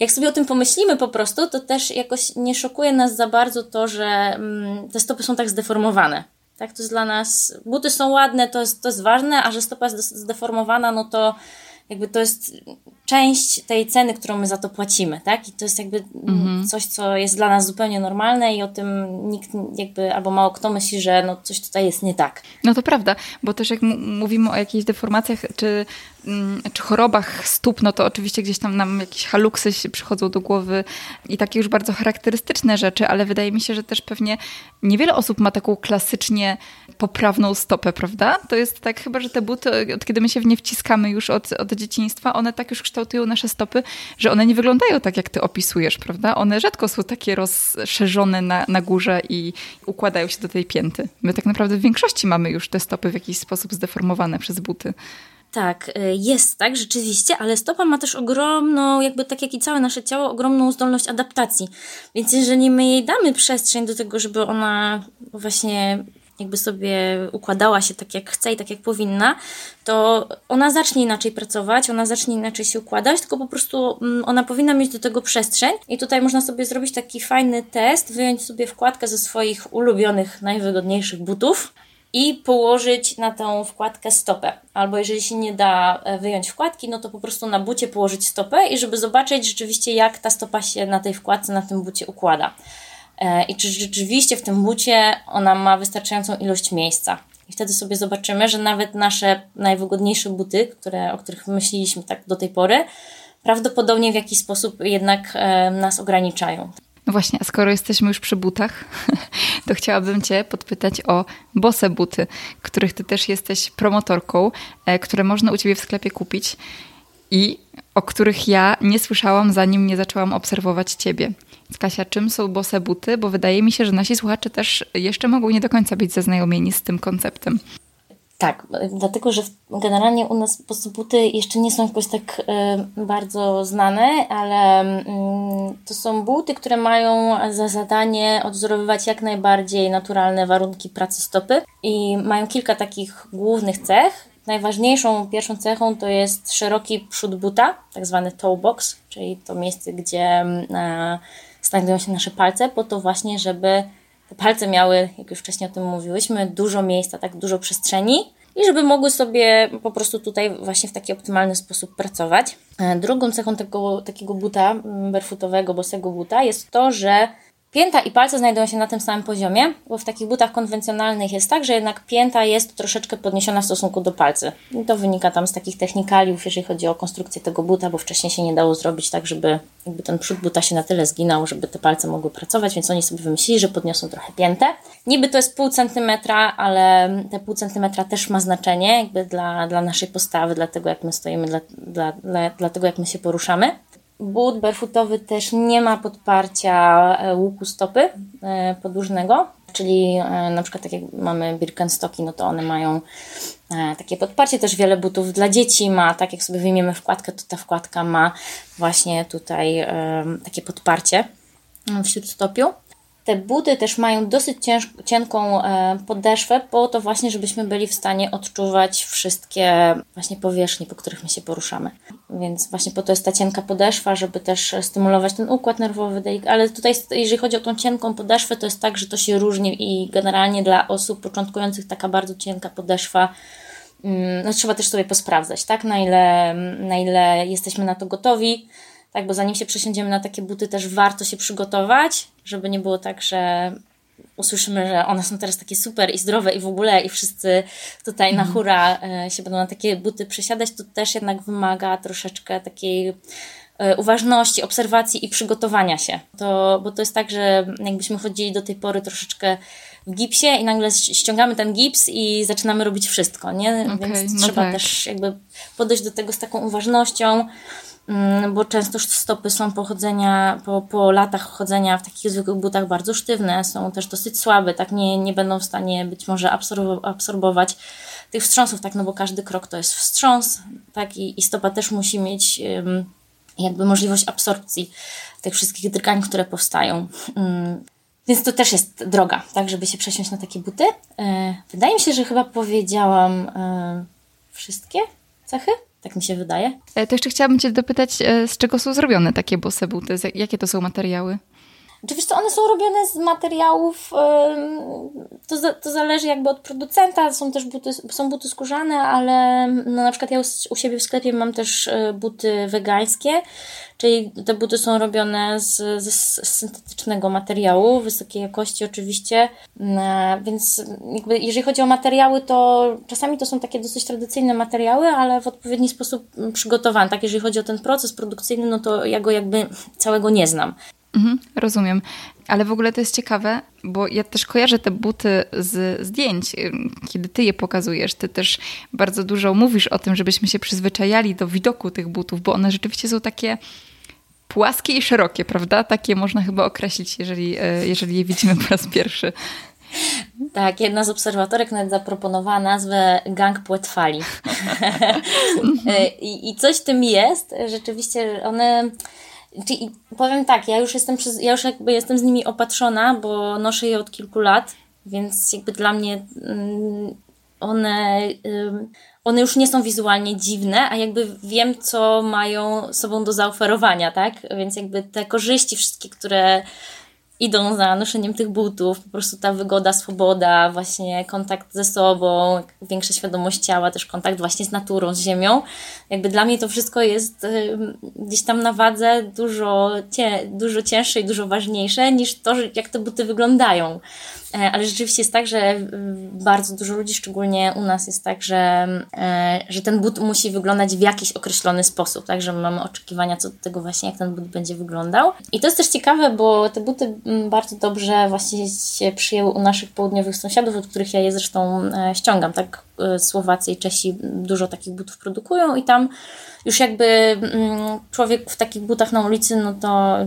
jak sobie o tym pomyślimy po prostu, to też jakoś nie szokuje nas za bardzo to, że mm, te stopy są tak zdeformowane. Tak, to jest dla nas, buty są ładne, to jest, to jest ważne, a że stopa jest zdeformowana, no to jakby to jest część tej ceny, którą my za to płacimy, tak? I to jest jakby mhm. coś, co jest dla nas zupełnie normalne i o tym nikt jakby, albo mało kto myśli, że no coś tutaj jest nie tak. No to prawda, bo też jak mówimy o jakichś deformacjach czy, mm, czy chorobach stóp, no to oczywiście gdzieś tam nam jakieś haluksy się przychodzą do głowy i takie już bardzo charakterystyczne rzeczy, ale wydaje mi się, że też pewnie niewiele osób ma taką klasycznie poprawną stopę, prawda? To jest tak chyba, że te buty, od kiedy my się w nie wciskamy już od, od dzieciństwa, one tak już kształtują nasze stopy, że one nie wyglądają tak, jak ty opisujesz, prawda? One rzadko są takie rozszerzone na, na górze i układają się do tej pięty. My tak naprawdę w większości mamy już te stopy w jakiś sposób zdeformowane przez buty. Tak, y, jest tak, rzeczywiście, ale stopa ma też ogromną, jakby tak jak i całe nasze ciało, ogromną zdolność adaptacji. Więc jeżeli my jej damy przestrzeń do tego, żeby ona właśnie jakby sobie układała się tak jak chce i tak jak powinna, to ona zacznie inaczej pracować, ona zacznie inaczej się układać, tylko po prostu mm, ona powinna mieć do tego przestrzeń. I tutaj można sobie zrobić taki fajny test, wyjąć sobie wkładkę ze swoich ulubionych, najwygodniejszych butów i położyć na tą wkładkę stopę. Albo jeżeli się nie da e, wyjąć wkładki, no to po prostu na bucie położyć stopę i żeby zobaczyć rzeczywiście, jak ta stopa się na tej wkładce, na tym bucie układa. E, i czy rzeczywiście w tym bucie ona ma wystarczającą ilość miejsca. I wtedy sobie zobaczymy, że nawet nasze najwygodniejsze buty, które, o których myśleliśmy tak do tej pory, prawdopodobnie w jakiś sposób jednak e, nas ograniczają. No Właśnie, a skoro jesteśmy już przy butach, <laughs> to chciałabym Cię podpytać o bose buty, których Ty też jesteś promotorką, e, które można u Ciebie w sklepie kupić i o których ja nie słyszałam, zanim nie zaczęłam obserwować Ciebie. Kasia, czym są bose buty? Bo wydaje mi się, że nasi słuchacze też jeszcze mogą nie do końca być zaznajomieni z tym konceptem. Tak, dlatego że generalnie u nas po buty jeszcze nie są jakoś tak y, bardzo znane, ale y, to są buty, które mają za zadanie odwzorowywać jak najbardziej naturalne warunki pracy stopy i mają kilka takich głównych cech. Najważniejszą pierwszą cechą to jest szeroki przód buta, tak zwany toe box, czyli to miejsce, gdzie y, znajdują się nasze palce, po to właśnie, żeby te palce miały, jak już wcześniej o tym mówiłyśmy, dużo miejsca, tak dużo przestrzeni i żeby mogły sobie po prostu tutaj właśnie w taki optymalny sposób pracować. E, drugą cechą tego, takiego buta, mm, barefootowego, bosego buta jest to, że Pięta i palce znajdują się na tym samym poziomie, bo w takich butach konwencjonalnych jest tak, że jednak pięta jest troszeczkę podniesiona w stosunku do palcy. I to wynika tam z takich technikaliów, jeżeli chodzi o konstrukcję tego buta, bo wcześniej się nie dało zrobić tak, żeby jakby ten przód buta się na tyle zginął, żeby te palce mogły pracować, więc oni sobie wymyślili, że podniosą trochę piętę. Niby to jest pół centymetra, ale te pół centymetra też ma znaczenie jakby dla, dla naszej postawy, dla tego jak my stoimy, dla, dla, dla, dla tego jak my się poruszamy. But barefootowy też nie ma podparcia e, łuku stopy e, podłużnego, czyli e, na przykład tak jak mamy Birkenstocki, no to one mają takie podparcie. Też wiele butów dla dzieci ma, tak jak sobie wyjmiemy wkładkę, to ta wkładka ma właśnie tutaj takie podparcie w śródstopiu. Te buty też mają dosyć cięż, cienką e, podeszwę, po to właśnie, żebyśmy byli w stanie odczuwać wszystkie właśnie powierzchnie, po których my się poruszamy. Więc właśnie po to jest ta cienka podeszwa, żeby też stymulować ten układ nerwowy. Ale tutaj, jeżeli chodzi o tą cienką podeszwę, to jest tak, że to się różni i generalnie dla osób początkujących taka bardzo cienka podeszwa mm, no, trzeba też sobie posprawdzać, tak? Na ile, na ile jesteśmy na to gotowi tak, bo zanim się przesiądziemy na takie buty, też warto się przygotować, żeby nie było tak, że usłyszymy, że one są teraz takie super i zdrowe i w ogóle i wszyscy tutaj na mhm. hura e, się będą na takie buty przesiadać, to też jednak wymaga troszeczkę takiej e, uważności, obserwacji i przygotowania się. To, bo to jest tak, że jakbyśmy chodzili do tej pory troszeczkę w gipsie i nagle ściągamy ten gips i zaczynamy robić wszystko, nie? Okay, Więc no trzeba tak. też jakby podejść do tego z taką uważnością, bo często stopy są pochodzenia, po, po latach chodzenia w takich zwykłych butach bardzo sztywne, są też dosyć słabe, tak nie, nie będą w stanie być może absorbować tych wstrząsów, tak, no bo każdy krok to jest wstrząs, tak, i, i stopa też musi mieć jakby możliwość absorpcji tych wszystkich drgań, które powstają. Mm, więc to też jest droga, tak, żeby się przesiąść na takie buty. E, wydaje mi się, że chyba powiedziałam e, wszystkie cechy. Tak mi się wydaje. E, to jeszcze chciałabym Cię dopytać, e, z czego są zrobione takie bose buty? Jakie to są materiały? Oczywiście one są robione z materiałów, to, to zależy jakby od producenta, są też buty, są buty skórzane, ale no na przykład ja u siebie w sklepie mam też e, buty wegańskie, czyli te buty są robione z, z, syntetycznego materiału, wysokiej jakości oczywiście, więc jakby jeżeli chodzi o materiały, to czasami to są takie dosyć tradycyjne materiały, ale w odpowiedni sposób przygotowane, tak jeżeli chodzi o ten proces produkcyjny, no to ja go jakby całego nie znam. Mhm, rozumiem. Ale w ogóle to jest ciekawe, bo ja też kojarzę te buty z zdjęć, kiedy ty je pokazujesz. Ty też bardzo dużo mówisz o tym, żebyśmy się przyzwyczajali do widoku tych butów, bo one rzeczywiście są takie płaskie i szerokie, prawda? Takie można chyba określić, jeżeli, e, jeżeli je widzimy po raz pierwszy. Tak, jedna z obserwatorek nawet zaproponowała nazwę gang płetwali. <laughs> E, I, I coś w tym jest. Rzeczywiście one Czyli powiem tak, ja już jestem przez, ja już jakby jestem z nimi opatrzona, bo noszę je od kilku lat, więc jakby dla mnie mm, one, one już nie są wizualnie dziwne, a jakby wiem, co mają sobą do zaoferowania, tak? Więc jakby te korzyści wszystkie, które idą za noszeniem tych butów, po prostu ta wygoda, swoboda, właśnie kontakt ze sobą, większa świadomość ciała, też kontakt właśnie z naturą, z ziemią. Jakby dla mnie to wszystko jest gdzieś tam na wadze dużo, cię, dużo cięższe i dużo ważniejsze niż to, jak te buty wyglądają. E, ale rzeczywiście jest tak, że bardzo dużo ludzi, szczególnie u nas, jest tak, że, e, że ten but musi wyglądać w jakiś określony sposób, tak, że mamy oczekiwania co do tego właśnie, jak ten but będzie wyglądał. I to jest też ciekawe, bo te buty bardzo dobrze właśnie się przyjęły u naszych południowych sąsiadów, od których ja je zresztą e, ściągam, tak, Słowacy i Czesi dużo takich butów produkują i tam już jakby człowiek w takich butach na ulicy, no to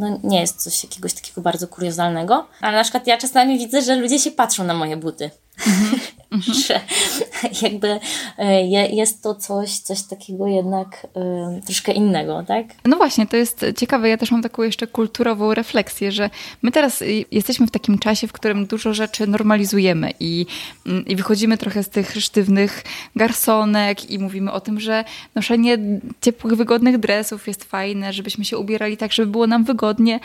no nie jest coś jakiegoś takiego bardzo kuriozalnego, ale na przykład ja czasami widzę, że ludzie się patrzą na moje buty. Mm-hmm. <laughs> że jakby e, jest to coś, coś takiego jednak y, troszkę innego, tak? No właśnie, to jest ciekawe. Ja też mam taką jeszcze kulturową refleksję, że my teraz jesteśmy w takim czasie, w którym dużo rzeczy normalizujemy i, mm, i wychodzimy trochę z tych sztywnych garsonek i mówimy o tym, że noszenie ciepłych, wygodnych dresów jest fajne, żebyśmy się ubierali tak, żeby było nam wygodnie,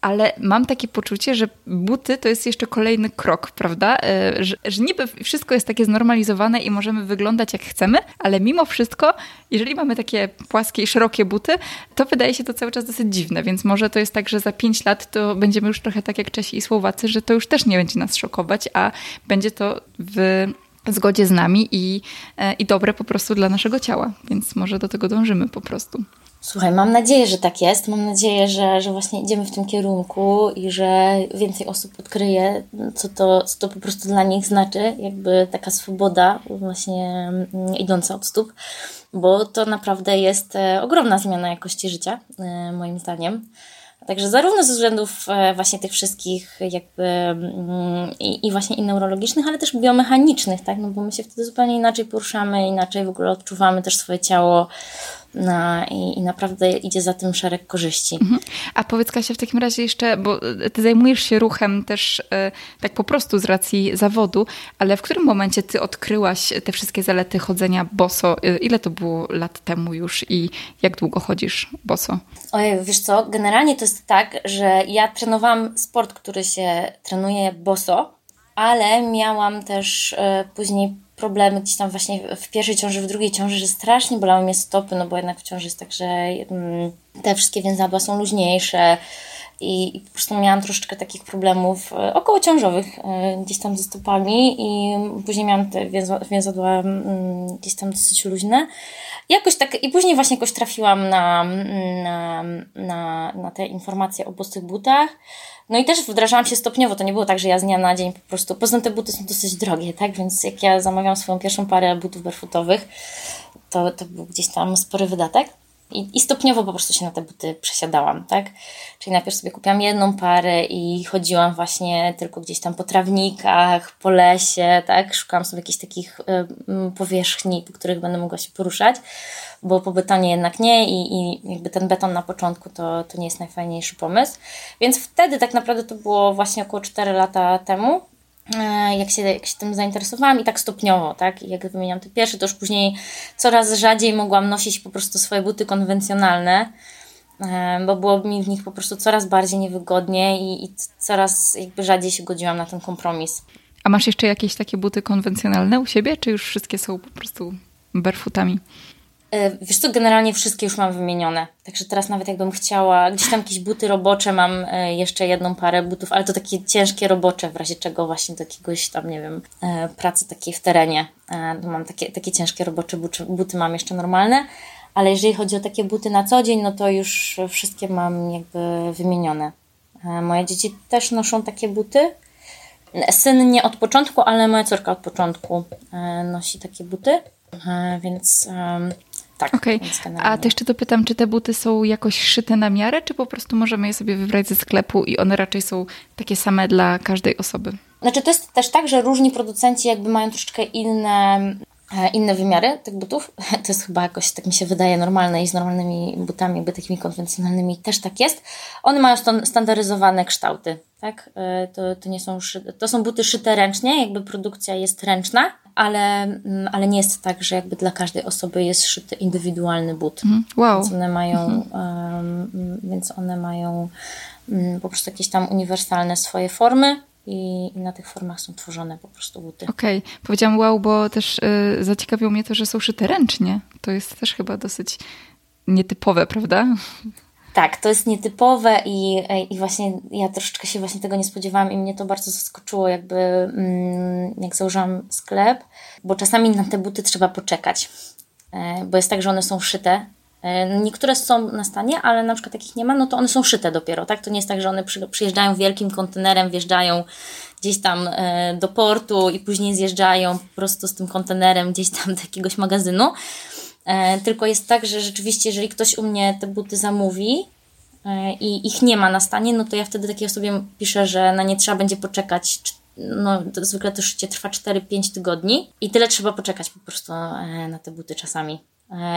ale mam takie poczucie, że buty to jest jeszcze kolejny krok, prawda? E, że, że niby wszystko jest takie znormalizowane i możemy wyglądać jak chcemy, ale mimo wszystko, jeżeli mamy takie płaskie i szerokie buty, to wydaje się to cały czas dosyć dziwne, więc może to jest tak, że za pięć lat to będziemy już trochę tak jak Czesi i Słowacy, że to już też nie będzie nas szokować, a będzie to w zgodzie z nami i, e, i dobre po prostu dla naszego ciała, więc może do tego dążymy po prostu. Słuchaj, mam nadzieję, że tak jest. Mam nadzieję, że, że właśnie idziemy w tym kierunku i że więcej osób odkryje, co to, co to po prostu dla nich znaczy, jakby taka swoboda właśnie mm, idąca od stóp, bo to naprawdę jest e, ogromna zmiana jakości życia, e, moim zdaniem. Także zarówno ze względów e, właśnie tych wszystkich jakby mm, i, i właśnie i neurologicznych, ale też biomechanicznych, tak? No bo my się wtedy zupełnie inaczej poruszamy, inaczej w ogóle odczuwamy też swoje ciało, na, i, i, naprawdę idzie za tym szereg korzyści. Mhm. A powiedz Kasia w takim razie jeszcze, bo ty zajmujesz się ruchem też e, tak po prostu z racji zawodu, ale w którym momencie ty odkryłaś te wszystkie zalety chodzenia boso? E, ile to było lat temu już i jak długo chodzisz boso? Ojej, wiesz co, generalnie to jest tak, że ja trenowałam sport, który się trenuje boso, ale miałam też e, później problemy gdzieś tam właśnie w pierwszej ciąży, w drugiej ciąży, że strasznie bolały mnie stopy, no bo jednak w ciąży jest tak, że mm, te wszystkie więzadła są luźniejsze i, i po prostu miałam troszeczkę takich problemów e, okołociążowych e, gdzieś tam ze stopami i później miałam te więzadła mm, gdzieś tam dosyć luźne. I jakoś tak, i później właśnie jakoś trafiłam na, na, na, na te informacje o bosych butach. No i też wdrażałam się stopniowo, to nie było tak, że ja z dnia na dzień po prostu, poza te buty są dosyć drogie, tak, więc jak ja zamawiam swoją pierwszą parę butów barefootowych, to, to był gdzieś tam spory wydatek. I, I, stopniowo po prostu się na te buty przesiadałam, tak? Czyli najpierw sobie kupiłam jedną parę i chodziłam właśnie tylko gdzieś tam po trawnikach, po lesie, tak? Szukałam sobie jakichś takich y, powierzchni, po których będę mogła się poruszać, bo po betonie jednak nie i, i jakby ten beton na początku to, to nie jest najfajniejszy pomysł. Więc wtedy tak naprawdę to było właśnie około 4 lata temu, jak się, jak się tym zainteresowałam i tak stopniowo, tak? I jak wymieniam te pierwsze, to już później coraz rzadziej mogłam nosić po prostu swoje buty konwencjonalne, e, bo było mi w nich po prostu coraz bardziej niewygodnie i, i coraz jakby rzadziej się godziłam na ten kompromis. A masz jeszcze jakieś takie buty konwencjonalne u siebie, czy już wszystkie są po prostu barefootami? E, wiesz co, generalnie wszystkie już mam wymienione. Także teraz nawet jakbym chciała, gdzieś tam jakieś buty robocze, mam e, jeszcze jedną parę butów, ale to takie ciężkie robocze, w razie czego właśnie do jakiegoś tam, nie wiem, e, pracy takiej w terenie. To mam takie, takie ciężkie robocze buty, buty mam jeszcze normalne, ale jeżeli chodzi o takie buty na co dzień, no to już wszystkie mam jakby wymienione. Moje dzieci też noszą takie buty. Syn nie od początku, ale moja córka od początku nosi takie buty. Więc tak. Okay. A to jeszcze dopytam, czy te buty są jakoś szyte na miarę, czy po prostu możemy je sobie wybrać ze sklepu i one raczej są takie same dla każdej osoby? Znaczy to jest też tak, że różni producenci jakby mają troszeczkę inne e, inne wymiary tych butów. <laughs> To jest chyba jakoś, tak mi się wydaje, normalne i z normalnymi butami, jakby takimi konwencjonalnymi też tak jest. One mają standaryzowane kształty, tak? E, to, to nie są, to są buty szyte ręcznie, jakby produkcja jest ręczna, ale, mm, ale nie jest tak, że jakby dla każdej osoby jest szyty indywidualny but. Mhm. Wow. Więc one mają, um, więc one mają um, po prostu jakieś tam uniwersalne swoje formy. I, I, na tych formach są tworzone po prostu buty. Okej, okay. powiedziałam wow, bo też y, zaciekawiło mnie to, że są szyte ręcznie. To jest też chyba dosyć nietypowe, prawda? Tak, to jest nietypowe i, i właśnie ja troszeczkę się właśnie tego nie spodziewałam i mnie to bardzo zaskoczyło, jakby mm, jak założyłam sklep, bo czasami na te buty trzeba poczekać, e, bo jest tak, że one są szyte. E, niektóre są na stanie, ale na przykład takich nie ma, no to one są szyte dopiero, tak? To nie jest tak, że one przyjeżdżają wielkim kontenerem, wjeżdżają gdzieś tam e, do portu i później zjeżdżają po prostu z tym kontenerem gdzieś tam do jakiegoś magazynu. E, tylko jest tak, że rzeczywiście, jeżeli ktoś u mnie te buty zamówi e, i ich nie ma na stanie, no to ja wtedy takiej osobie piszę, że na nie trzeba będzie poczekać. No, to zwykle to szycie trwa 4-5 tygodni i tyle trzeba poczekać po prostu na te buty czasami.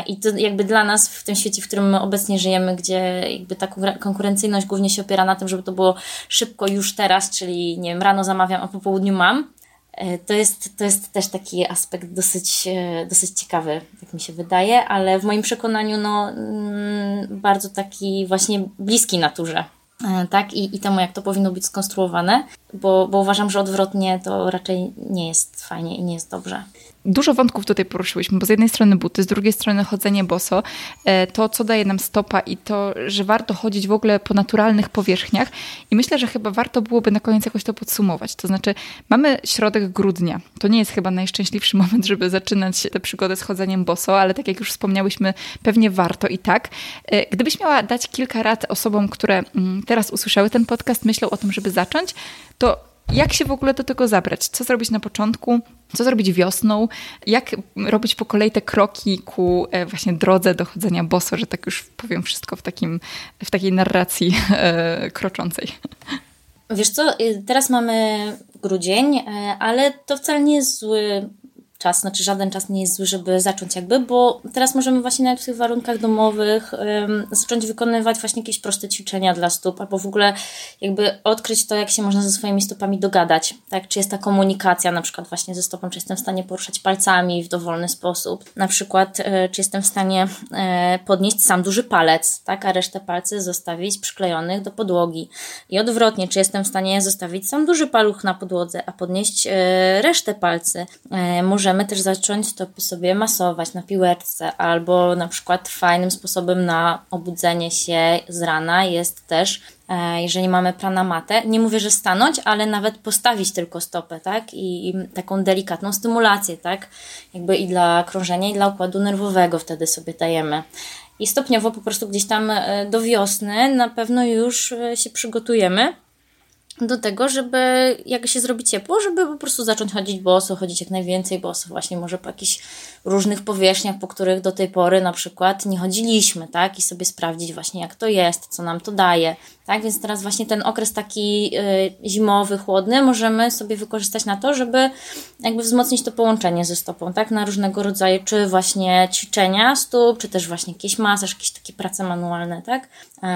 I to jakby dla nas w tym świecie, w którym my obecnie żyjemy, gdzie jakby ta konkurencyjność głównie się opiera na tym, żeby to było szybko już teraz, czyli nie wiem, rano zamawiam, a po południu mam, e, to jest, to jest też taki aspekt dosyć, e, dosyć ciekawy, jak mi się wydaje, ale w moim przekonaniu no, mm, bardzo taki właśnie bliski naturze. E, tak, i, i temu, jak to powinno być skonstruowane, bo, bo uważam, że odwrotnie to raczej nie jest fajnie i nie jest dobrze dużo wątków tutaj poruszyłyśmy, bo z jednej strony buty, z drugiej strony chodzenie boso, e, to co daje nam stopa i to, że warto chodzić w ogóle po naturalnych powierzchniach i myślę, że chyba warto byłoby na koniec jakoś to podsumować. To znaczy mamy środek grudnia. To nie jest chyba najszczęśliwszy <laughs> moment, żeby zaczynać tę przygodę z chodzeniem boso, ale tak jak już wspomniałyśmy, pewnie warto i tak. E, gdybyś miała dać kilka rad osobom, które mm, teraz usłyszały ten podcast, myślą o tym, żeby zacząć, to jak się w ogóle do tego zabrać? Co zrobić na początku? Co zrobić wiosną? Jak robić po kolei te kroki ku e, właśnie drodze dochodzenia boso, że tak już powiem wszystko w, takim, w takiej narracji e, kroczącej? Wiesz co, y, teraz mamy grudzień, e, ale to wcale nie jest zły czas, znaczy żaden czas nie jest zły, żeby zacząć jakby, bo teraz możemy właśnie nawet w tych warunkach domowych zacząć wykonywać właśnie jakieś proste ćwiczenia dla stóp, albo w ogóle jakby odkryć to, jak się można ze swoimi stopami dogadać, tak, czy jest ta komunikacja na przykład właśnie ze stopą, czy jestem w stanie poruszać palcami w dowolny sposób, na przykład e, czy jestem w stanie e, podnieść sam duży palec, tak, a resztę palcy zostawić przyklejonych do podłogi. I odwrotnie, czy jestem w stanie zostawić sam duży paluch na podłodze, a podnieść e, resztę palcy, może możemy też zacząć stopy sobie masować na piłeczce, albo na przykład fajnym sposobem na obudzenie się z rana jest też, e, jeżeli mamy pranamatę, nie mówię, że stanąć, ale nawet postawić tylko stopę, tak? I, I, taką delikatną stymulację, tak? Jakby i dla krążenia, i dla układu nerwowego wtedy sobie dajemy. I stopniowo po prostu gdzieś tam e, do wiosny na pewno już e, się przygotujemy do tego, żeby jak się zrobi ciepło, żeby po prostu zacząć chodzić boso, chodzić jak najwięcej boso, właśnie może po jakichś różnych powierzchniach, po których do tej pory na przykład nie chodziliśmy, tak? I sobie sprawdzić właśnie jak to jest, co nam to daje, tak? Więc teraz właśnie ten okres taki y, zimowy, chłodny możemy sobie wykorzystać na to, żeby jakby wzmocnić to połączenie ze stopą, tak? Na różnego rodzaju, czy właśnie ćwiczenia stóp, czy też właśnie jakiś masaż, jakieś takie prace manualne, tak? E,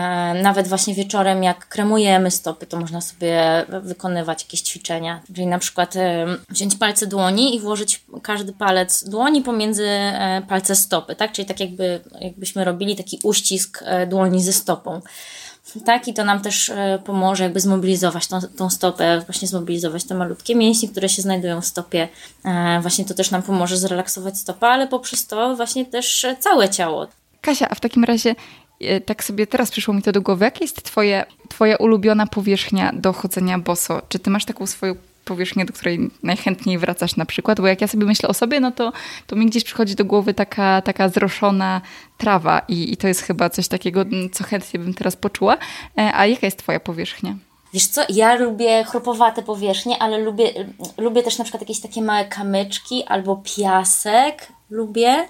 nawet właśnie wieczorem, jak kremujemy stopy, to można sobie wykonywać jakieś ćwiczenia, czyli na przykład wziąć palce dłoni i włożyć każdy palec dłoni pomiędzy e, palce stopy, tak? Czyli tak jakby, jakbyśmy robili taki uścisk e, dłoni ze stopą. Tak, i to nam też e, pomoże jakby zmobilizować tą, tą stopę, właśnie zmobilizować te malutkie mięśnie, które się znajdują w stopie. Właśnie to też nam pomoże zrelaksować stopę, ale poprzez to właśnie też całe ciało. Kasia, a w takim razie tak sobie teraz przyszło mi to do głowy. Jaka jest twoje, twoja ulubiona powierzchnia do chodzenia boso? Czy ty masz taką swoją powierzchnię, do której najchętniej wracasz na przykład, bo jak ja sobie myślę o sobie, no to, to mi gdzieś przychodzi do głowy taka, taka zroszona trawa i, i to jest chyba coś takiego, co chętnie bym teraz poczuła. E, a jaka jest twoja powierzchnia? Wiesz co, ja lubię chropowate powierzchnie, ale lubię, lubię też na przykład jakieś takie małe kamyczki albo piasek. Lubię,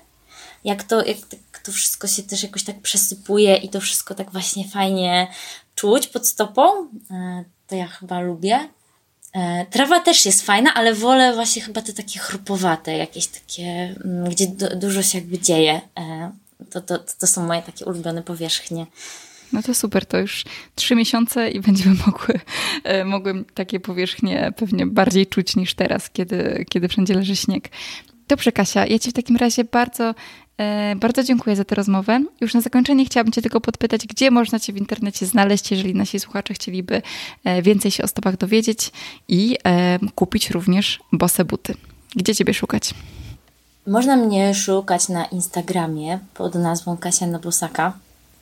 jak to, jak to wszystko się też jakoś tak przesypuje i to wszystko tak właśnie fajnie czuć pod stopą. E, to ja chyba lubię. E, trawa też jest fajna, ale wolę właśnie chyba te takie chrupowate, jakieś takie, mm, gdzie dużo się jakby dzieje. E, to, to, to są moje takie ulubione powierzchnie. No to super, to już trzy miesiące i będziemy mogły, mogły takie powierzchnie pewnie bardziej czuć niż teraz, kiedy, kiedy wszędzie leży śnieg. Dobrze, Kasia, ja Ci w takim razie bardzo E, bardzo dziękuję za tę rozmowę. Już na zakończenie chciałabym Cię tylko podpytać, gdzie można Cię w internecie znaleźć, jeżeli nasi słuchacze chcieliby e, więcej się o stopach dowiedzieć i e, kupić również bose buty. Gdzie Ciebie szukać? Można mnie szukać na Instagramie pod nazwą Kasia Nobosaka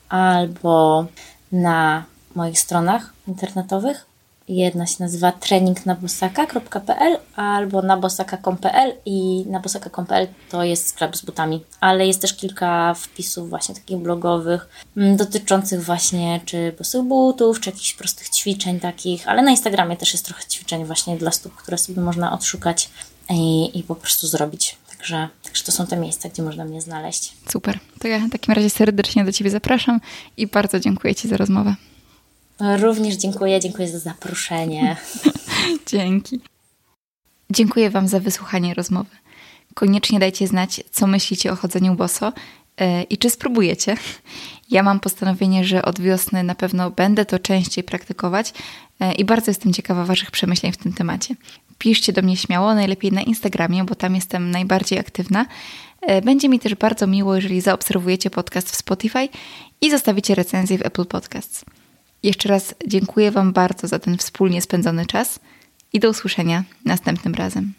albo na moich stronach internetowych. Jedna się nazywa treningnabosaka.pl albo nabosaka.pl i nabosaka.pl to jest sklep z butami, ale jest też kilka wpisów właśnie takich blogowych mm, dotyczących właśnie czy bosych butów, czy jakichś prostych ćwiczeń takich, ale na Instagramie też jest trochę ćwiczeń właśnie dla stóp, które sobie można odszukać i, i po prostu zrobić. Także, także to są te miejsca, gdzie można mnie znaleźć. Super. To ja w takim razie serdecznie do Ciebie zapraszam i bardzo dziękuję Ci za rozmowę. Również dziękuję, dziękuję za zaproszenie. <laughs> Dzięki. Dziękuję Wam za wysłuchanie rozmowy. Koniecznie dajcie znać, co myślicie o chodzeniu boso yy, i czy spróbujecie. Ja mam postanowienie, że od wiosny na pewno będę to częściej praktykować yy, i bardzo jestem ciekawa Waszych przemyśleń w tym temacie. Piszcie do mnie śmiało, najlepiej na Instagramie, bo tam jestem najbardziej aktywna. Yy, będzie mi też bardzo miło, jeżeli zaobserwujecie podcast w Spotify i zostawicie recenzję w Apple Podcasts. Jeszcze raz dziękuję Wam bardzo za ten wspólnie spędzony czas i do usłyszenia następnym razem.